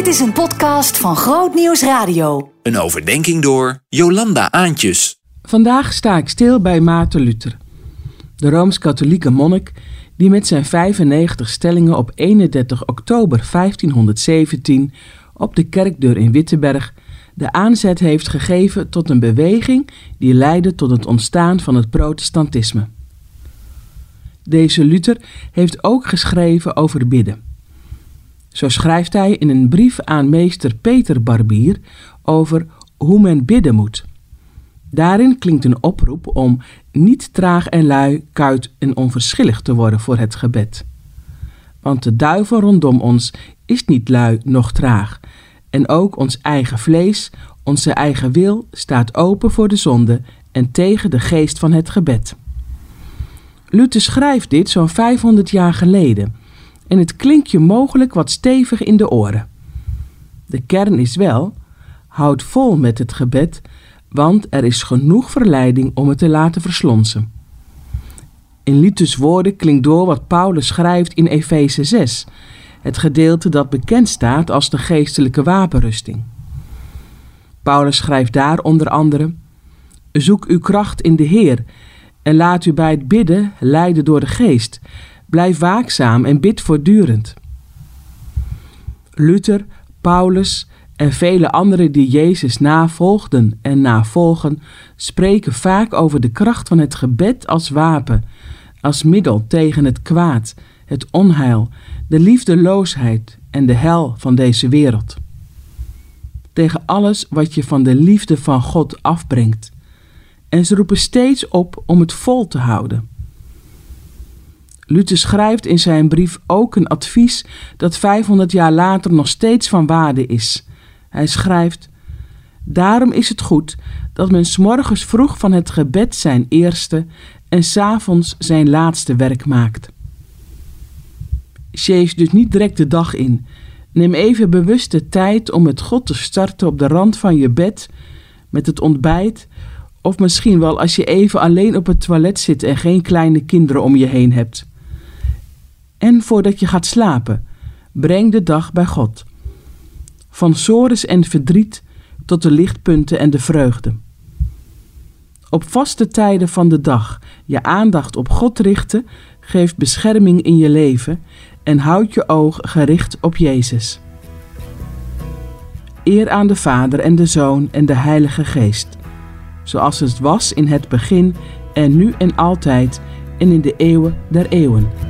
Dit is een podcast van Groot Nieuws Radio. Een overdenking door Jolanda Aantjes. Vandaag sta ik stil bij Maarten Luther, de rooms-katholieke monnik die met zijn 95 stellingen op 31 oktober 1517 op de kerkdeur in Wittenberg de aanzet heeft gegeven tot een beweging die leidde tot het ontstaan van het protestantisme. Deze Luther heeft ook geschreven over bidden. Zo schrijft hij in een brief aan meester Peter Barbier over hoe men bidden moet. Daarin klinkt een oproep om niet traag en lui, kuit en onverschillig te worden voor het gebed. Want de duivel rondom ons is niet lui noch traag, en ook ons eigen vlees, onze eigen wil, staat open voor de zonde en tegen de geest van het gebed. Luther schrijft dit zo'n 500 jaar geleden en het klinkt je mogelijk wat stevig in de oren. De kern is wel: houd vol met het gebed, want er is genoeg verleiding om het te laten verslonsen. In Luthers woorden klinkt door wat Paulus schrijft in Efeze 6, het gedeelte dat bekend staat als de geestelijke wapenrusting. Paulus schrijft daar onder andere: Zoek uw kracht in de Heer en laat u bij het bidden leiden door de geest. Blijf waakzaam en bid voortdurend. Luther, Paulus en vele anderen die Jezus navolgden en navolgen, spreken vaak over de kracht van het gebed als wapen, als middel tegen het kwaad, het onheil, de liefdeloosheid en de hel van deze wereld. Tegen alles wat je van de liefde van God afbrengt. En ze roepen steeds op om het vol te houden. Luther schrijft in zijn brief ook een advies dat 500 jaar later nog steeds van waarde is. Hij schrijft: Daarom is het goed dat men s'morgens vroeg van het gebed zijn eerste en s'avonds zijn laatste werk maakt. Sjees dus niet direct de dag in. Neem even bewust de tijd om met God te starten op de rand van je bed, met het ontbijt, of misschien wel als je even alleen op het toilet zit en geen kleine kinderen om je heen hebt. En voordat je gaat slapen, breng de dag bij God. Van sores en verdriet tot de lichtpunten en de vreugde. Op vaste tijden van de dag je aandacht op God richten geeft bescherming in je leven en houd je oog gericht op Jezus. Eer aan de Vader en de Zoon en de Heilige Geest, zoals het was in het begin en nu en altijd en in de eeuwen der eeuwen.